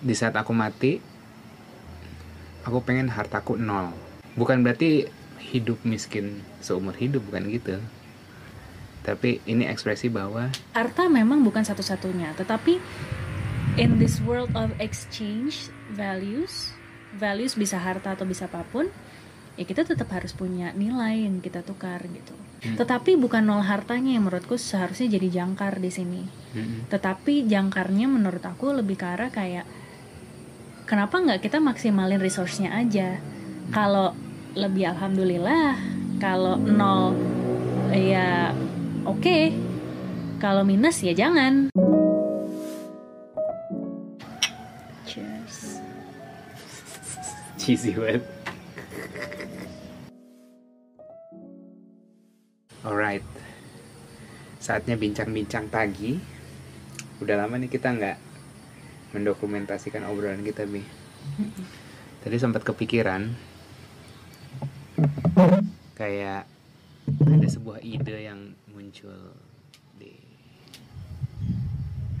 di saat aku mati aku pengen hartaku nol. Bukan berarti hidup miskin seumur hidup bukan gitu. Tapi ini ekspresi bahwa harta memang bukan satu-satunya tetapi in this world of exchange values values bisa harta atau bisa apa pun ya kita tetap harus punya nilai yang kita tukar gitu. Hmm. tetapi bukan nol hartanya yang menurutku seharusnya jadi jangkar di sini. Mm, tetapi jangkarnya menurut aku lebih ke arah kayak kenapa nggak kita maksimalin resource-nya aja? Kalau lebih alhamdulillah kalau nol ya oke. Kalau minus ya jangan. Cheers. Cheesy banget alright. Saatnya bincang-bincang pagi. Udah lama nih kita nggak mendokumentasikan obrolan kita bi. Tadi sempat kepikiran kayak ada sebuah ide yang muncul di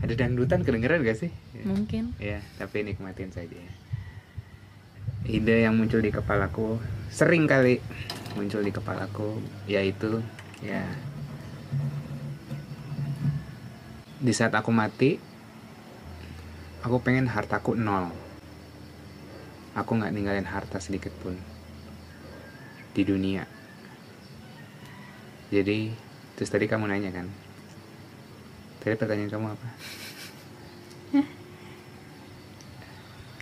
ada dangdutan kedengeran gak sih? Mungkin. Ya tapi nikmatin saja. Ide yang muncul di kepalaku sering kali muncul di kepalaku yaitu ya di saat aku mati aku pengen hartaku nol. Aku nggak ninggalin harta sedikit pun. Di dunia. Jadi terus tadi kamu nanya kan? Tadi pertanyaan kamu apa?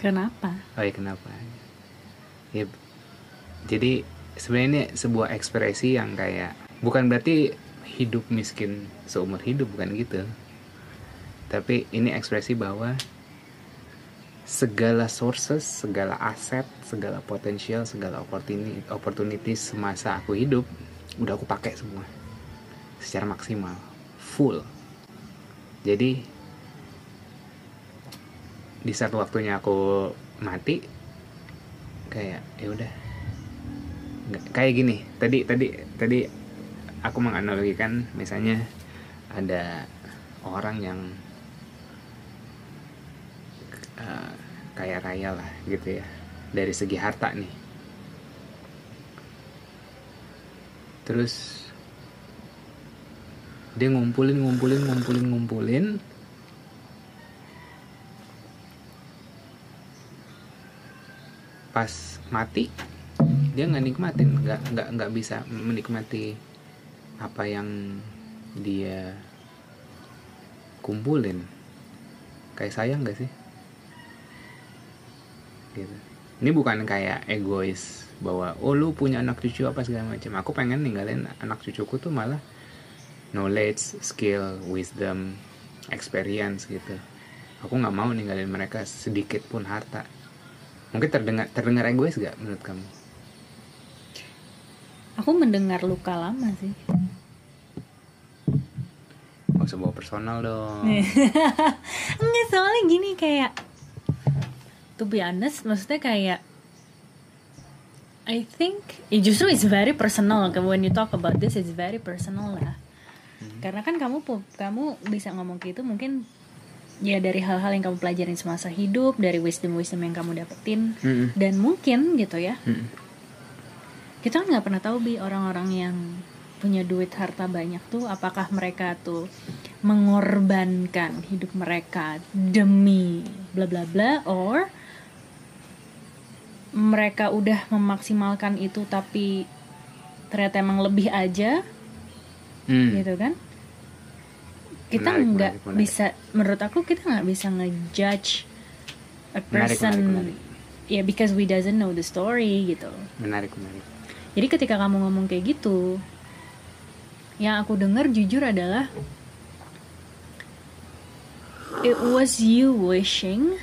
Kenapa? Oh ya kenapa? Ya, jadi sebenarnya ini sebuah ekspresi yang kayak bukan berarti hidup miskin seumur hidup bukan gitu. Tapi ini ekspresi bahwa segala sources, segala aset, segala potensial, segala opportunity, opportunities semasa aku hidup udah aku pakai semua. Secara maksimal, full. Jadi di saat waktunya aku mati kayak ya udah. Kayak gini. Tadi tadi tadi aku menganalogikan misalnya ada orang yang eh, kaya raya lah gitu ya. Dari segi harta nih. Terus dia ngumpulin ngumpulin ngumpulin ngumpulin. Pas mati dia nggak nikmatin nggak nggak nggak bisa menikmati apa yang dia kumpulin. Kayak sayang gak sih gitu. Ini bukan kayak egois bahwa oh lu punya anak cucu apa segala macam. Aku pengen ninggalin anak cucuku tuh malah knowledge skill wisdom experience gitu. Aku nggak mau ninggalin mereka sedikit pun harta. Mungkin terdengar terdengar egois gak menurut kamu? Aku mendengar luka lama sih. Gak usah bawa personal dong. Enggak soalnya gini kayak To be honest Maksudnya kayak I think ya Justru it's very personal When you talk about this It's very personal lah Karena kan kamu Kamu bisa ngomong gitu Mungkin Ya dari hal-hal yang kamu pelajarin semasa hidup Dari wisdom-wisdom yang kamu dapetin Mm-mm. Dan mungkin gitu ya Mm-mm. kita kan nggak pernah tahu bi orang-orang yang punya duit harta banyak tuh apakah mereka tuh mengorbankan hidup mereka demi bla bla bla or mereka udah memaksimalkan itu tapi ternyata emang lebih aja Hmm. gitu kan kita Menarik, nggak menarik, menarik. bisa menurut aku kita nggak bisa ngejudge a Menarik, person menarik, menarik. ya because we doesn't know the story gitu menarik menarik jadi ketika kamu ngomong kayak gitu, yang aku dengar jujur adalah it was you wishing.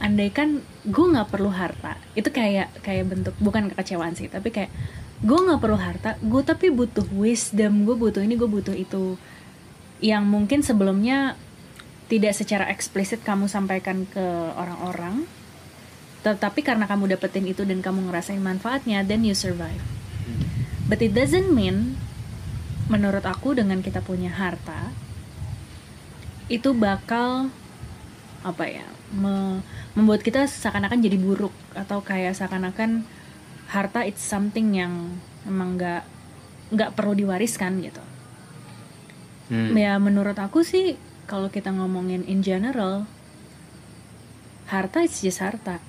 Andaikan gue nggak perlu harta. Itu kayak kayak bentuk bukan kekecewaan sih tapi kayak gue nggak perlu harta gue tapi butuh wisdom gue butuh ini gue butuh itu. Yang mungkin sebelumnya tidak secara eksplisit kamu sampaikan ke orang-orang tetapi karena kamu dapetin itu dan kamu ngerasain manfaatnya then you survive. But it doesn't mean menurut aku dengan kita punya harta itu bakal apa ya me- membuat kita seakan-akan jadi buruk atau kayak seakan-akan harta it's something yang emang nggak nggak perlu diwariskan gitu. Hmm. ya menurut aku sih kalau kita ngomongin in general harta it's just harta.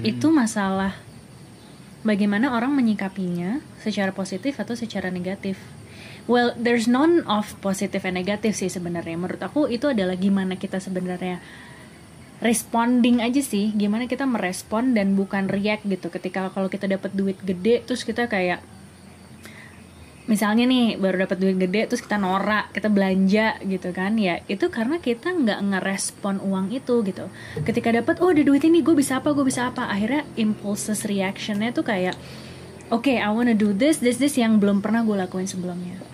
Itu masalah bagaimana orang menyikapinya secara positif atau secara negatif well there's none of positive and negative sih sebenarnya. Menurut aku itu adalah gimana kita sebenarnya responding aja sih. Gimana kita merespon dan bukan react gitu. Ketika kalau kita dapat duit gede terus kita kayak misalnya nih baru dapat duit gede terus kita norak kita belanja gitu kan. Ya itu karena kita nggak ngerespon uang itu gitu. Ketika dapat oh ada duit ini gue bisa apa gue bisa apa. Akhirnya impulses reactionnya tuh kayak oke I wanna do this this this yang belum pernah gue lakuin sebelumnya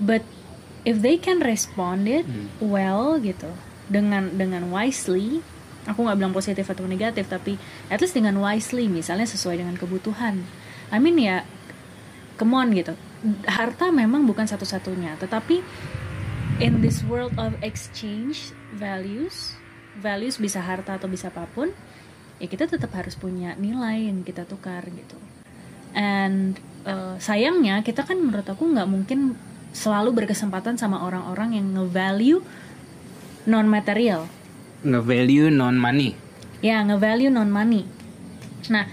but if they can respond it well gitu dengan dengan wisely aku nggak bilang positif atau negatif tapi at least dengan wisely misalnya sesuai dengan kebutuhan. I mean ya come on gitu. Harta memang bukan satu-satunya tetapi in this world of exchange values values bisa harta atau bisa apa pun ya kita tetap harus punya nilai yang kita tukar gitu. And uh, sayangnya kita kan menurut aku nggak mungkin selalu berkesempatan sama orang-orang yang nge-value non material nge-value non money ya nge-value non money nah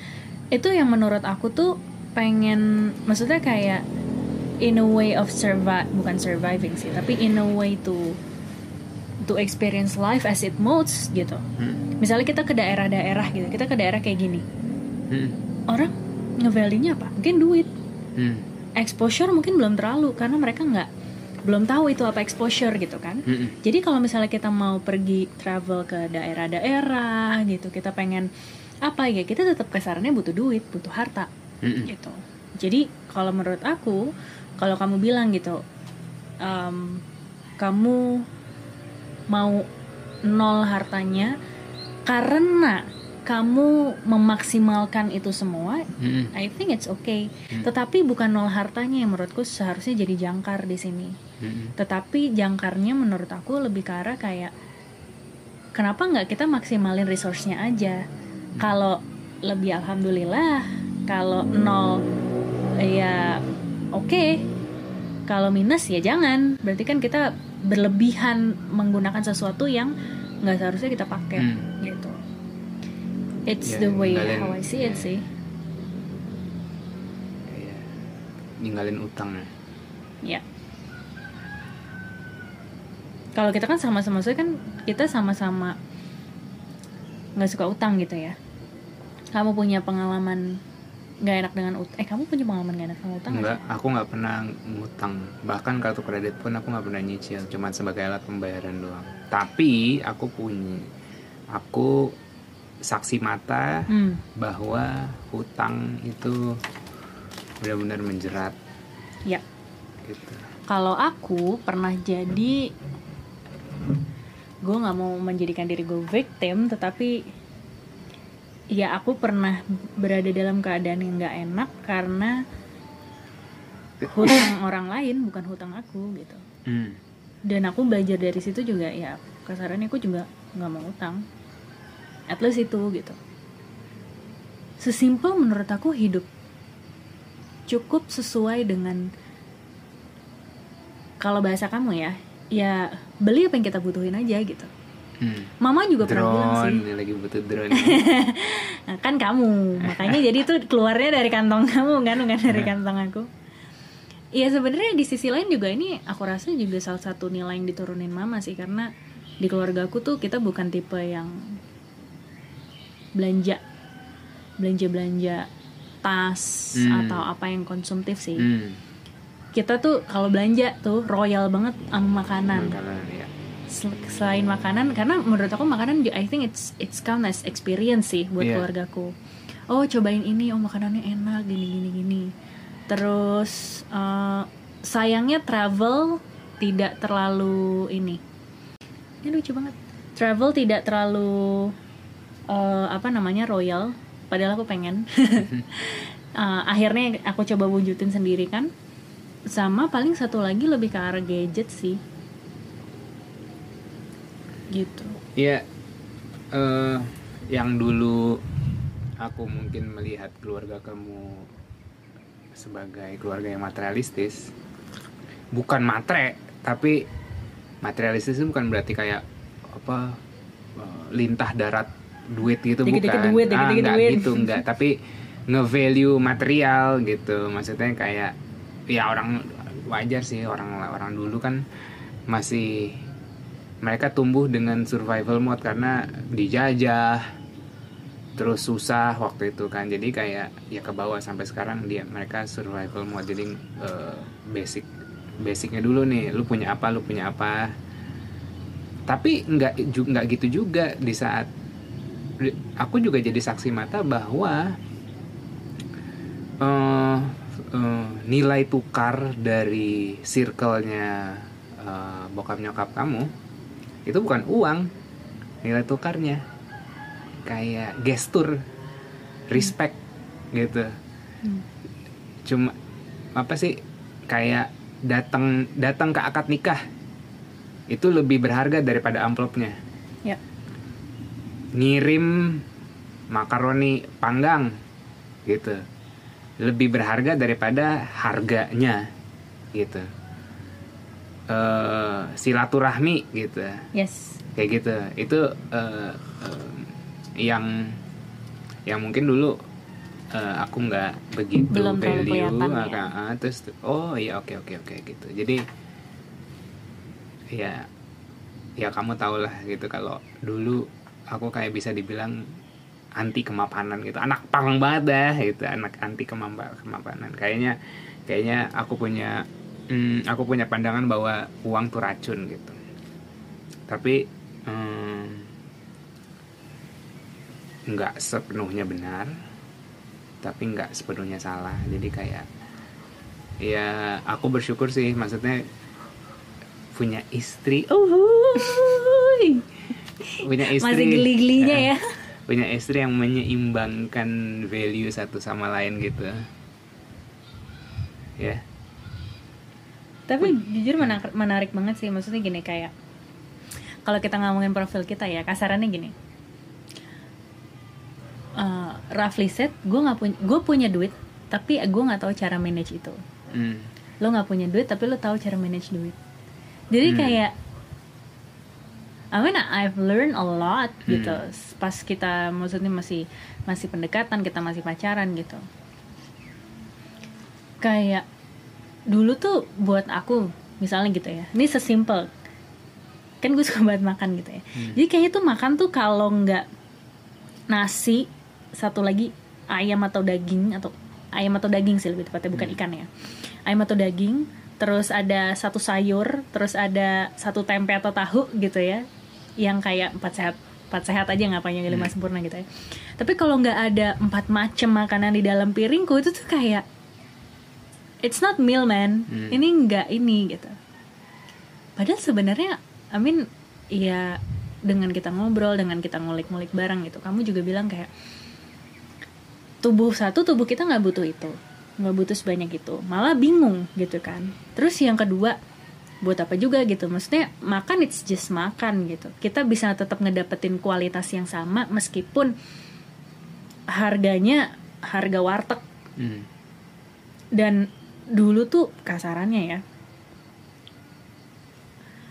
itu yang menurut aku tuh pengen maksudnya kayak in a way of survive bukan surviving sih tapi in a way to to experience life as it modes gitu. Hmm. misalnya kita ke daerah-daerah gitu kita ke daerah kayak gini. Hmm. orang nge-value-nya apa? Mungkin duit. Hmm. Exposure mungkin belum terlalu karena mereka nggak belum tahu itu apa exposure gitu kan Hmm. jadi kalau misalnya kita mau pergi travel ke daerah-daerah gitu kita pengen apa ya kita tetap kesarannya butuh duit butuh harta Hmm. gitu jadi kalau menurut aku kalau kamu bilang gitu em, kamu mau nol hartanya karena kamu memaksimalkan itu semua Hmm. I think it's okay. Tetapi bukan nol hartanya yang menurutku seharusnya jadi jangkar di sini. Hmm. tetapi jangkarnya menurut aku lebih ke arah kayak kenapa nggak kita maksimalin resource-nya aja? Kalau lebih alhamdulillah kalau nol ya oke. Kalau minus ya jangan. Berarti kan kita berlebihan menggunakan sesuatu yang nggak seharusnya kita pakai Hmm. gitu it's Ya, the way ninggalin- how I see it sih. Kayak ninggalin utang ya. Ya. Kalau kita kan sama-sama maksudnya kan kita sama-sama nggak suka utang gitu ya. Kamu punya pengalaman nggak enak dengan utang eh kamu punya pengalaman nggak enak sama utang nggak Enggak, aku nggak pernah ngutang. Bahkan kartu kredit pun aku nggak pernah nyicil, cuma sebagai alat pembayaran doang. Tapi aku punya, aku saksi mata hmm. bahwa hutang itu benar-benar menjerat. Ya. Gitu. kalau aku pernah jadi gue nggak mau menjadikan diri gue victim tetapi ya aku pernah berada dalam keadaan yang nggak enak karena hutang orang lain bukan hutang aku gitu. Hmm. dan aku belajar dari situ juga ya kasarannya aku juga nggak mau utang at least itu gitu. Sesimpel menurut aku hidup cukup sesuai dengan kalau bahasa kamu ya ya beli apa yang kita butuhin aja gitu. Hmm. mama juga pernah bilang sih. Drone, lagi butuh drone. Nah, kan kamu. Makanya jadi itu keluarnya dari kantong kamu kan? Bukan dari kantong aku. Iya sebenarnya di sisi lain juga ini aku rasa juga salah satu nilai yang diturunin mama sih karena di keluarga aku tuh kita bukan tipe yang belanja belanja belanja tas Hmm. atau apa yang konsumtif sih hmm. kita tuh kalau belanja tuh royal banget sama makanan Makanan, ya. Sel- selain makanan karena menurut aku makanan I think it's it's count as experience sih buat Iya. keluargaku oh cobain ini oh makanannya enak gini gini gini terus eh, sayangnya travel tidak terlalu ini ini lucu banget travel tidak terlalu eh, apa namanya royal. Padahal aku pengen. Eh, akhirnya aku coba wujudin sendiri kan. Sama paling satu lagi lebih ke arah gadget sih. Gitu. Iya, eh, yang dulu aku mungkin melihat keluarga kamu sebagai keluarga yang materialistis, bukan matre, tapi materialistis itu bukan berarti kayak apa eh, lintah darat duit gitu Dikit-dikit bukan, duit, ah, dikit-dikit nggak duit. gitu nggak, tapi nge-value material gitu, maksudnya kayak ya orang wajar sih orang orang dulu kan masih mereka tumbuh dengan survival mode karena dijajah terus susah waktu itu kan. Jadi kayak ya ke bawah sampai sekarang dia mereka survival mode. Jadi eh, basic basicnya dulu nih lu punya apa lu punya apa. Tapi nggak nggak gitu juga di saat aku juga jadi saksi mata bahwa eh, eh, nilai tukar dari circle-nya eh, bokap nyokap kamu itu bukan uang nilai tukarnya. Kayak gestur respect gitu. Hmm. cuma apa sih kayak datang datang ke akad nikah itu lebih berharga daripada amplopnya. ya ngirim makaroni panggang gitu. Lebih berharga daripada harganya gitu. Eh silaturahmi gitu. Yes. Kayak gitu. Itu eh, eh, yang yang mungkin dulu eh, aku nggak begitu Belum value ya. maka, ah, terus oh iya oke oke oke gitu. Jadi ya ya kamu tau lah gitu. Kalau dulu aku kayak bisa dibilang anti kemapanan gitu. Anak pang banget dah gitu. Anak anti kemampa kemapanan. Kayaknya kayaknya aku punya hmm, aku punya pandangan bahwa uang tuh racun gitu. Tapi hmm, nggak sepenuhnya benar tapi nggak sepenuhnya salah. Jadi kayak ya aku bersyukur sih. Maksudnya punya istri. Uhuy. Punya istri. masih geli-gelinya eh, ya. punya istri yang menyeimbangkan value satu sama lain gitu. Ya. Tapi jujur menarik, menarik banget sih. Maksudnya gini kayak kalau kita ngomongin profil kita ya kasarannya gini. Eh, roughly said gue nggak punya gue punya duit tapi gue nggak tahu cara manage itu. Hmm. lo nggak punya duit tapi lo tahu cara manage duit. Jadi Hmm. kayak I mean I've learned a lot gitu Hmm. pas kita maksudnya masih masih pendekatan kita masih pacaran gitu kayak dulu tuh buat aku misalnya gitu ya ini sesimpel kan gue suka banget makan gitu ya Hmm. jadi kayaknya tuh makan tuh kalau nggak nasi satu lagi ayam atau daging atau ayam atau daging sih lebih tepatnya bukan Hmm. ikan ya ayam atau daging terus ada satu sayur terus ada satu tempe atau tahu gitu ya yang kayak empat sehat empat sehat aja ngapain yang lima Hmm. sempurna gitu ya. Tapi kalau nggak ada empat macam makanan di dalam piringku itu tuh kayak it's not meal man. Hmm. ini nggak ini gitu. Padahal sebenarnya I mean ya dengan kita ngobrol dengan kita ngulik-ngulik bareng gitu kamu juga bilang kayak tubuh satu tubuh kita nggak butuh itu. Nggak butuh sebanyak itu. Malah bingung gitu kan. Terus yang kedua buat apa juga gitu maksudnya makan it's just makan gitu kita bisa tetap ngedapetin kualitas yang sama meskipun harganya harga warteg Hmm. dan dulu tuh kasarannya ya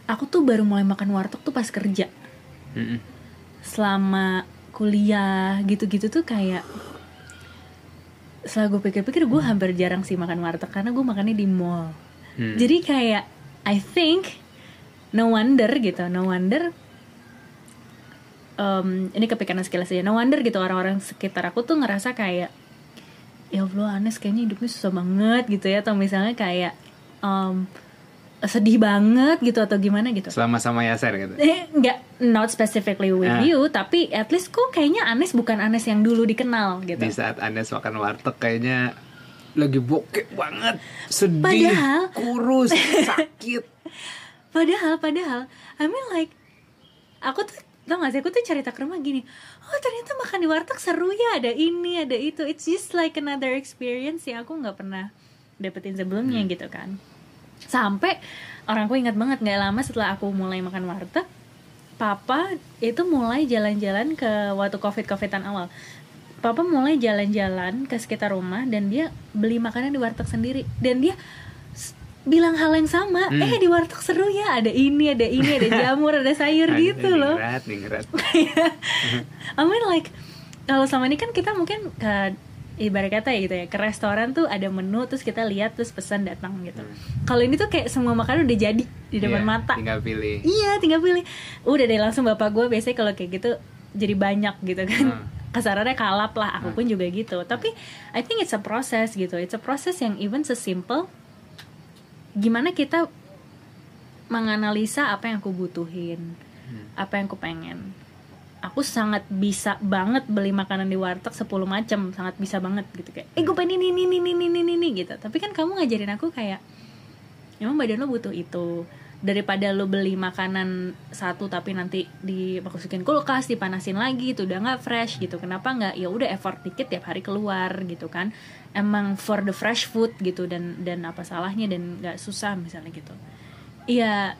aku tuh baru mulai makan warteg tuh pas kerja Hmm. selama kuliah gitu-gitu tuh kayak setelah gue pikir-pikir gue hampir jarang sih makan warteg karena gue makannya di mall Hmm. jadi kayak I think no wonder gitu no wonder um, ini kepikiran sekilas aja. No wonder gitu orang-orang sekitar aku tuh ngerasa kayak ya Allah Anes kayaknya hidupnya susah banget gitu ya. Atau misalnya kayak um, sedih banget gitu atau gimana gitu. Selama sama Yaser gitu? Eh nggak not specifically with Ah. you tapi at least kok kayaknya Anes bukan Anes yang dulu dikenal gitu. Di saat anda makan warteg kayaknya lagi bokeh banget sedih Padahal- kurus sakit. Padahal padahal I mean like aku tuh tau gak sih aku tuh cerita ke rumah gini oh ternyata makan di warteg seru ya ada ini ada itu. It's just like another experience yang aku nggak pernah dapetin sebelumnya Hmm. gitu kan. Sampai orangku ingat banget nggak lama setelah aku mulai makan warteg papa itu mulai jalan-jalan ke waktu covid covidan awal papa mulai jalan-jalan ke sekitar rumah dan dia beli makanan di warteg sendiri dan dia bilang hal yang sama Hmm. eh di warteg seru ya ada ini ada ini ada jamur ada sayur gitu ini loh Ningrat, ningrat. I mean like kalau sama ini kan kita mungkin ke ibarat kata ya gitu ya ke restoran tuh ada menu terus kita lihat terus pesan datang gitu. Kalau ini tuh kayak semua makanan udah jadi di depan Iya, mata. Tinggal pilih. Iya, tinggal pilih. Udah deh langsung bapak gue biasanya kalau kayak gitu jadi banyak gitu kan. Hmm. Kasarannya kalap lah, aku pun juga gitu. Tapi I think it's a process gitu. It's a process yang even sesimpel gimana kita menganalisa apa yang aku butuhin, apa yang aku pengen. Aku sangat bisa banget beli makanan di warteg 10 macam, sangat bisa banget gitu kayak, eh gue pengen ini ini ini ini ini ini gitu. Tapi kan kamu ngajarin aku kayak, emang badan lo butuh itu daripada lo beli makanan satu tapi nanti dimasukin kulkas dipanasin lagi itu udah nggak fresh gitu. Kenapa nggak? Ya udah effort dikit tiap hari keluar gitu kan. Emang for the fresh food gitu dan dan apa salahnya dan nggak susah misalnya gitu. Iya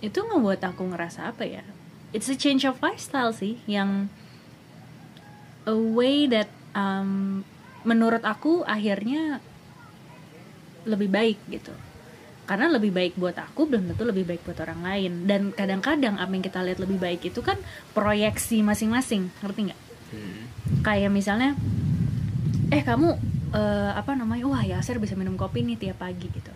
itu ngebuat aku ngerasa apa ya? It's a change of lifestyle sih yang a way that um, menurut aku akhirnya lebih baik gitu karena lebih baik buat aku belum tentu lebih baik buat orang lain. Dan kadang-kadang apa yang kita lihat lebih baik itu kan proyeksi masing-masing ngerti nggak? Hmm. kayak misalnya eh kamu eh, apa namanya wah Yasir bisa minum kopi nih tiap pagi gitu.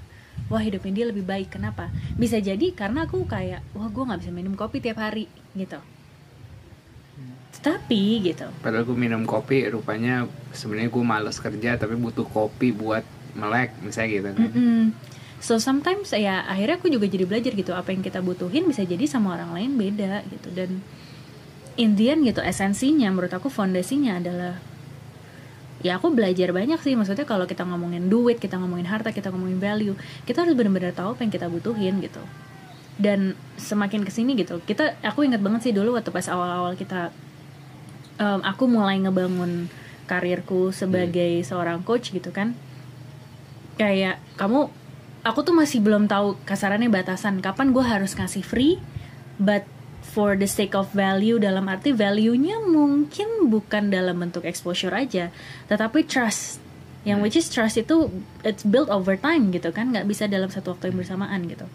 Wah hidupnya dia lebih baik kenapa? Bisa jadi karena aku kayak wah gue nggak bisa minum kopi tiap hari gitu. Tapi gitu. Padahal gue minum kopi, rupanya sebenarnya gue males kerja tapi butuh kopi buat melek, misalnya gitu kan. Mm-mm. So sometimes ya akhirnya aku juga jadi belajar gitu apa yang kita butuhin bisa jadi sama orang lain beda gitu. Dan Indian gitu esensinya menurut aku fondasinya adalah ya aku belajar banyak sih. Maksudnya kalau kita ngomongin duit kita ngomongin harta kita ngomongin value kita harus benar-benar tahu apa yang kita butuhin gitu. Dan semakin ke sini gitu kita aku ingat banget sih dulu waktu pas awal-awal kita em, aku mulai ngebangun karirku sebagai seorang coach gitu kan. Kayak kamu aku tuh masih belum tahu kasarannya batasan. Kapan gue harus ngasih free but for the sake of value dalam arti value-nya mungkin bukan dalam bentuk exposure aja tetapi trust. Yang which is trust itu it's built over time gitu kan nggak bisa dalam satu waktu yang bersamaan gitu.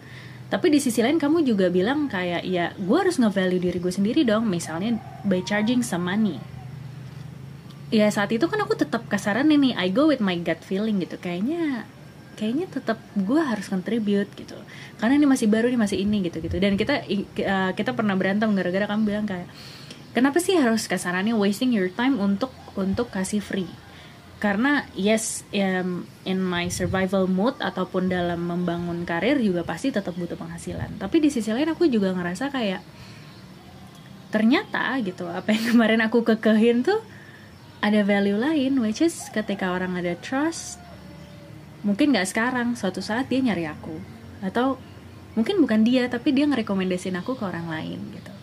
Tapi di sisi lain kamu juga bilang kayak ya gue harus nge-value diri gue sendiri dong misalnya by charging some money. Ya saat itu kan aku tetap kasaran nih I go with my gut feeling gitu. Kayaknya kayaknya tetap gue harus contribute gitu. Karena ini masih baru nih masih ini gitu gitu. Dan kita uh, kita pernah berantem gara-gara kamu bilang kayak kenapa sih harus kasarannya wasting your time untuk untuk kasih free? Karena yes em, in my survival mood ataupun dalam membangun karir juga pasti tetap butuh penghasilan. Tapi di sisi lain aku juga ngerasa kayak ternyata gitu apa yang kemarin aku kekehin tuh ada value lain which is ketika orang ada trust mungkin nggak sekarang suatu saat dia nyari aku. Atau mungkin bukan dia tapi dia ngerekomendasiin aku ke orang lain gitu.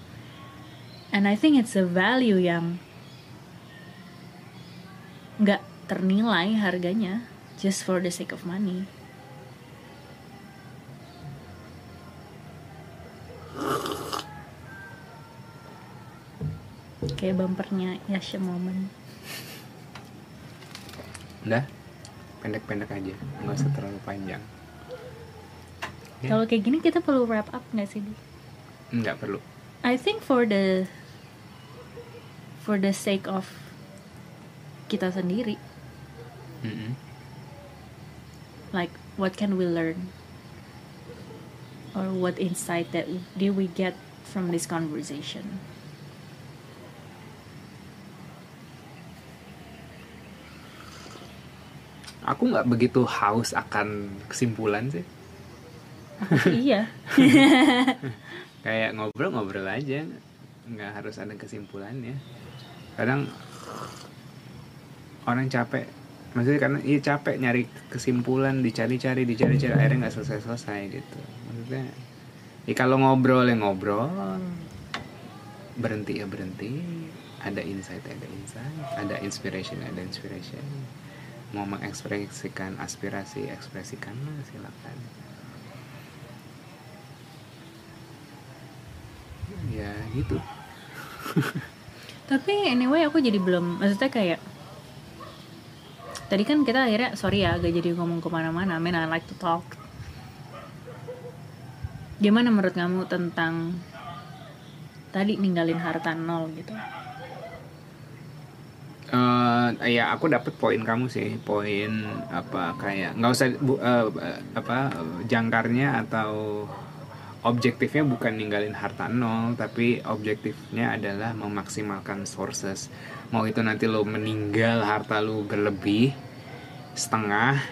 And I think it's a value yang nggak ternilai harganya just for the sake of money. Kayak bumpernya Yasha Moment Udah, pendek-pendek aja, nggak usah terlalu panjang. Ya. kalau kayak gini kita perlu wrap up nggak sih? Nggak perlu. I think for the for the sake of kita sendiri, Mm-mm. like what can we learn or what insight that did we get from this conversation? Aku nggak begitu haus akan kesimpulan sih. Iya. Kayak ngobrol-ngobrol aja, nggak harus ada kesimpulannya. Kadang orang capek, maksudnya karena iya capek nyari kesimpulan, dicari-cari, dicari-cari, akhirnya nggak selesai-selesai gitu. Maksudnya, ya kalau ngobrol ya ngobrol, berhenti ya berhenti, ada insight ada insight, ada inspiration ada inspiration. Mau mengekspresikan aspirasi, ekspresikanlah silakan. ya gitu Tapi anyway aku jadi belum maksudnya kayak tadi kan kita akhirnya sorry ya agak jadi ngomong ke mana-mana. I I like to talk. Gimana menurut kamu tentang tadi ninggalin harta nol gitu? Eh, ya aku dapet poin kamu sih poin apa kayak nggak usah bu, eh, apa jangkarnya atau objektifnya bukan ninggalin harta nol tapi objektifnya adalah memaksimalkan sources. Mau itu nanti lo meninggal harta lo berlebih setengah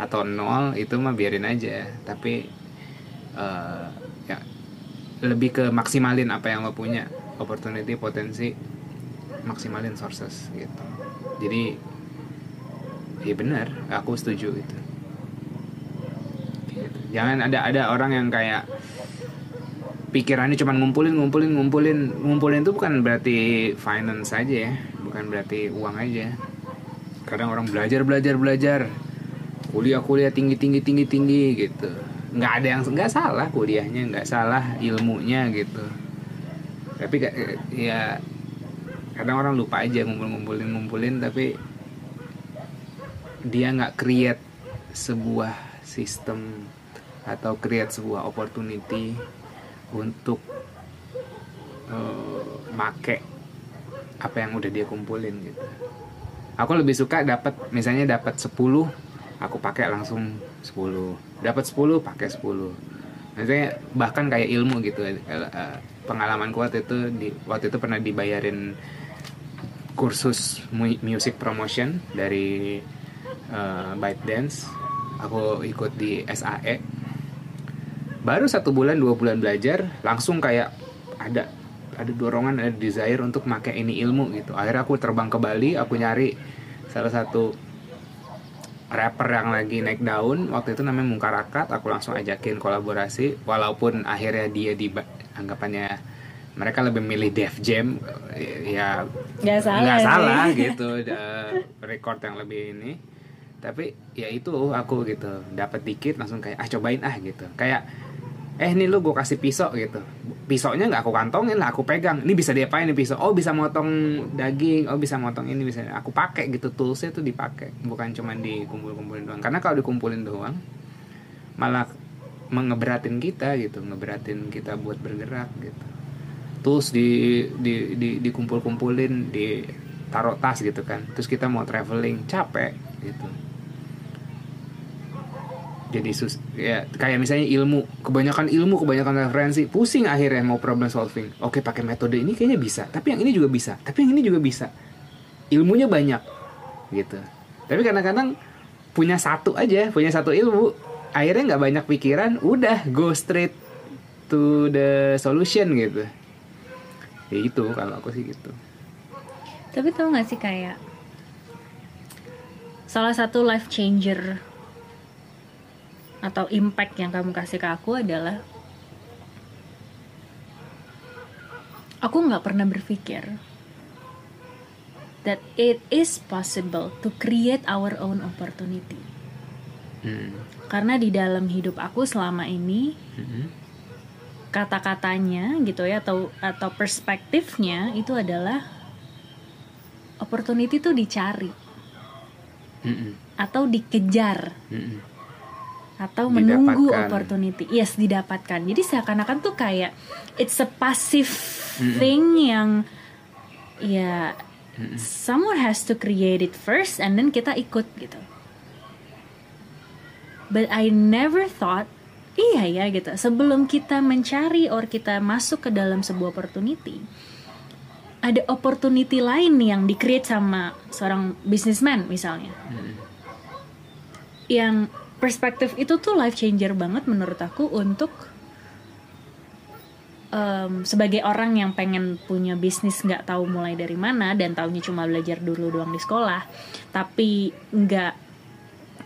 atau nol itu mah biarin aja. Tapi eh, ya lebih ke maksimalin apa yang lo punya. Opportunity potensi maksimalin sources gitu jadi ya benar aku setuju itu. Jangan ada ada orang yang kayak pikirannya cuma ngumpulin ngumpulin ngumpulin. Ngumpulin itu bukan berarti finance aja ya bukan berarti uang aja. Kadang orang belajar belajar belajar. Kuliah kuliah tinggi tinggi tinggi tinggi gitu. Nggak ada yang nggak salah kuliahnya nggak salah ilmunya gitu. Tapi ya kadang orang lupa aja ngumpul-ngumpulin ngumpulin tapi dia nggak create sebuah sistem atau create sebuah opportunity untuk eh, make apa yang udah dia kumpulin gitu. Aku lebih suka dapat misalnya dapat 10 aku pakai langsung 10 dapat 10 pakai 10 maksudnya bahkan kayak ilmu gitu eh, eh, pengalaman waktu itu di waktu itu pernah dibayarin kursus mu- music promotion dari uh, ByteDance. Aku ikut di SAE baru satu bulan dua bulan belajar langsung kayak ada ada dorongan ada desire untuk pakai ini ilmu gitu. Akhirnya aku terbang ke Bali aku nyari salah satu rapper yang lagi naik daun. Waktu itu namanya Mungkarakat aku langsung ajakin kolaborasi. Walaupun akhirnya dia di anggapannya mereka lebih milih Def Jam ya Nggak salah sih. salah gitu record yang lebih ini. Tapi ya itu aku gitu dapat dikit langsung kayak ah cobain ah gitu. Kayak eh nih lu gue kasih pisau gitu. Pisaunya nggak aku kantongin lah aku pegang. Ini bisa diapain nih pisau? Oh bisa motong daging oh bisa motong ini bisa. Aku pakai gitu toolsnya tuh dipakai bukan cuman dikumpul-kumpulin doang. Karena kalau dikumpulin doang malah mengeberatin kita gitu ngeberatin kita buat bergerak gitu tools di di di dikumpul-kumpulin di taruh tas gitu kan. Terus kita mau traveling capek gitu. Jadi sus ya kayak misalnya ilmu kebanyakan ilmu kebanyakan referensi pusing akhirnya mau problem solving. Oke pakai metode ini kayaknya bisa tapi yang ini juga bisa tapi yang ini juga bisa. Ilmunya banyak gitu. Tapi kadang-kadang punya satu aja punya satu ilmu akhirnya nggak banyak pikiran udah go straight to the solution gitu ya itu kalau aku sih gitu Tapi tau gak sih kayak salah satu life changer atau impact yang kamu kasih ke aku adalah aku nggak pernah berpikir that it is possible to create our own opportunity. Hmm. Karena di dalam hidup aku selama ini Mhm. Kata-katanya gitu ya atau atau perspektifnya itu adalah opportunity tuh dicari Mhm. atau dikejar Mhm. atau menunggu Didapatkan. opportunity. Yes, didapatkan. Jadi seakan-akan tuh kayak it's a passive Mm-mm. thing yang ya someone has to create it first and then kita ikut gitu. But I never thought iya ya gitu. Sebelum kita mencari or kita masuk ke dalam sebuah opportunity, ada opportunity lain yang di-create sama seorang businessman misalnya Mhm. yang perspektif itu tuh life changer banget menurut aku untuk em, sebagai orang yang pengen punya bisnis nggak tahu mulai dari mana dan taunya cuma belajar dulu doang di sekolah tapi nggak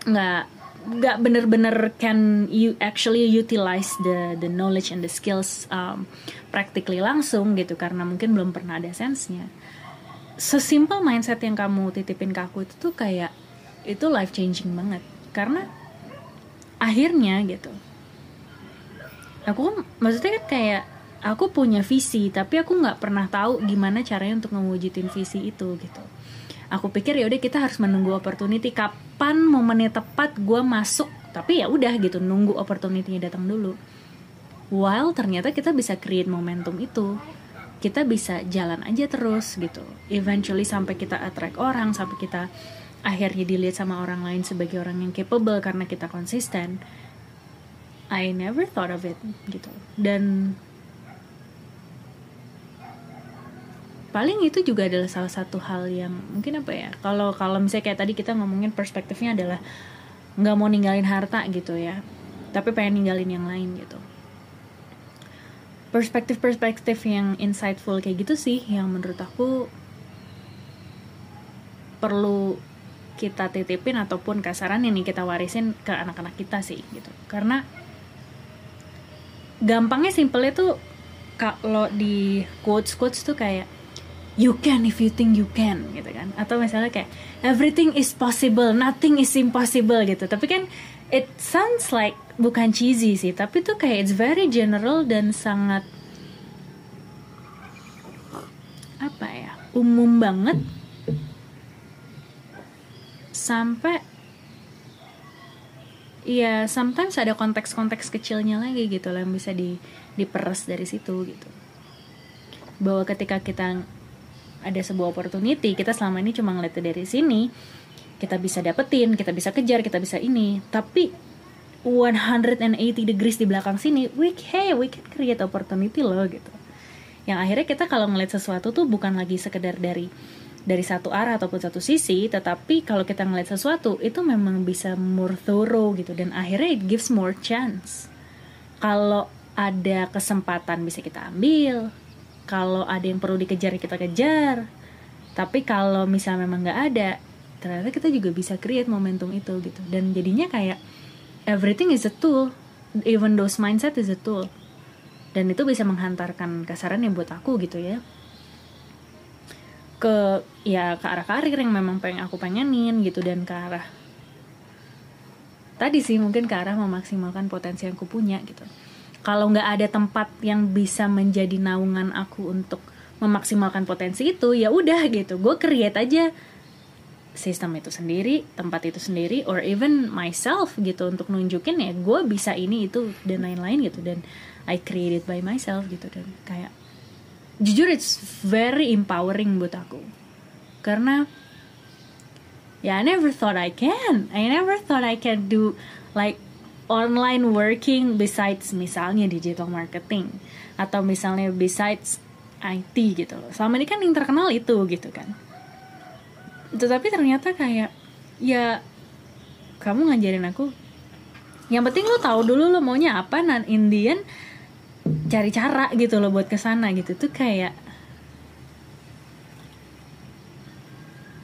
nggak nggak bener-bener can you actually utilize the the knowledge and the skills um, practically langsung gitu karena mungkin belum pernah ada sense-nya. Sesimpel mindset yang kamu titipin ke aku itu tuh kayak itu life changing banget. Karena akhirnya gitu aku maksudnya kan kayak aku punya visi tapi aku nggak pernah tahu gimana caranya untuk mewujudin visi itu gitu aku pikir ya udah kita harus menunggu opportunity. Kapan momennya tepat gue masuk? Tapi ya udah gitu nunggu opportunity-nya datang dulu. While ternyata kita bisa create momentum itu. Kita bisa jalan aja terus gitu. Eventually sampai kita attract orang sampai kita akhirnya dilihat sama orang lain sebagai orang yang capable karena kita konsisten I never thought of it gitu. Dan paling itu juga adalah salah satu hal yang mungkin apa ya kalau kalau misalnya kayak tadi kita ngomongin perspektifnya adalah nggak mau ninggalin harta gitu ya tapi pengen ninggalin yang lain gitu. Perspektif-perspektif yang insightful kayak gitu sih yang menurut aku perlu kita titipin ataupun kasaran ini kita warisin ke anak-anak kita sih gitu. Karena gampangnya simpelnya tuh kalau di quotes quotes tuh kayak you can if you think you can gitu kan. Atau misalnya kayak everything is possible nothing is impossible gitu. Tapi kan it sounds like bukan cheesy sih tapi tuh kayak it's very general dan sangat apa ya umum banget. Sampai ya sometimes ada konteks-konteks kecilnya lagi gitu lah yang bisa di diperes dari situ gitu. Bahwa ketika kita ada sebuah opportunity kita selama ini cuma ngeliatnya dari sini. Kita bisa dapetin kita bisa kejar kita bisa ini. Tapi 180 degrees di belakang sini we hey we can create opportunity loh gitu. Yang akhirnya kita kalau ngeliat sesuatu tuh bukan lagi sekedar dari dari satu arah ataupun satu sisi, tetapi kalau kita ngeliat sesuatu itu memang bisa more thorough gitu. Dan akhirnya it gives more chance. Kalau ada kesempatan bisa kita ambil, kalau ada yang perlu dikejar kita kejar. Tapi kalau misalnya memang nggak ada, ternyata kita juga bisa create momentum itu gitu. Dan jadinya kayak everything is a tool, even those mindset is a tool. Dan itu bisa menghantarkan kasaran yang buat aku gitu ya ke ya ke arah karir yang memang pengen aku pengenin gitu dan ke arah tadi sih mungkin ke arah memaksimalkan potensi yang aku punya gitu kalau nggak ada tempat yang bisa menjadi naungan aku untuk memaksimalkan potensi itu ya udah gitu. Gue create aja sistem itu sendiri tempat itu sendiri or even myself gitu untuk nunjukin ya gue bisa ini itu dan lain-lain gitu. Dan I create it by myself gitu. Dan kayak jujur it's very empowering buat aku. Karena ya I never thought I can. I never thought I can do like online working besides misalnya digital marketing atau misalnya besides IT gitu loh. Selama ini kan yang terkenal itu gitu kan. Tetapi ternyata kayak ya kamu ngajarin aku yang penting lo tahu dulu lo maunya apa dan Indian cari cara gitu loh buat ke sana gitu. Tuh kayak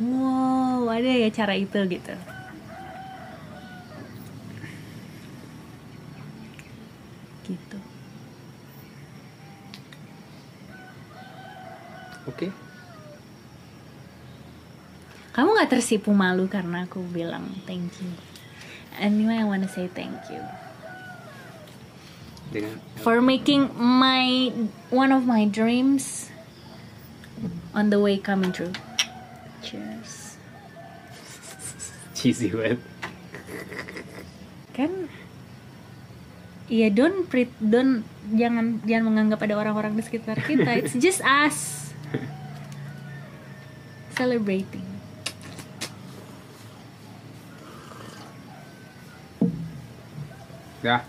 wow ada ya cara itu gitu Oke. kamu nggak tersipu malu karena aku bilang thank you anyway I wanna say thank you Dengan for making my one of my dreams on the way coming true. Cheers. cheesy banget. Kan Iya, don't pre don't jangan jangan menganggap ada orang-orang di sekitar kita. It's just us celebrating. Ya,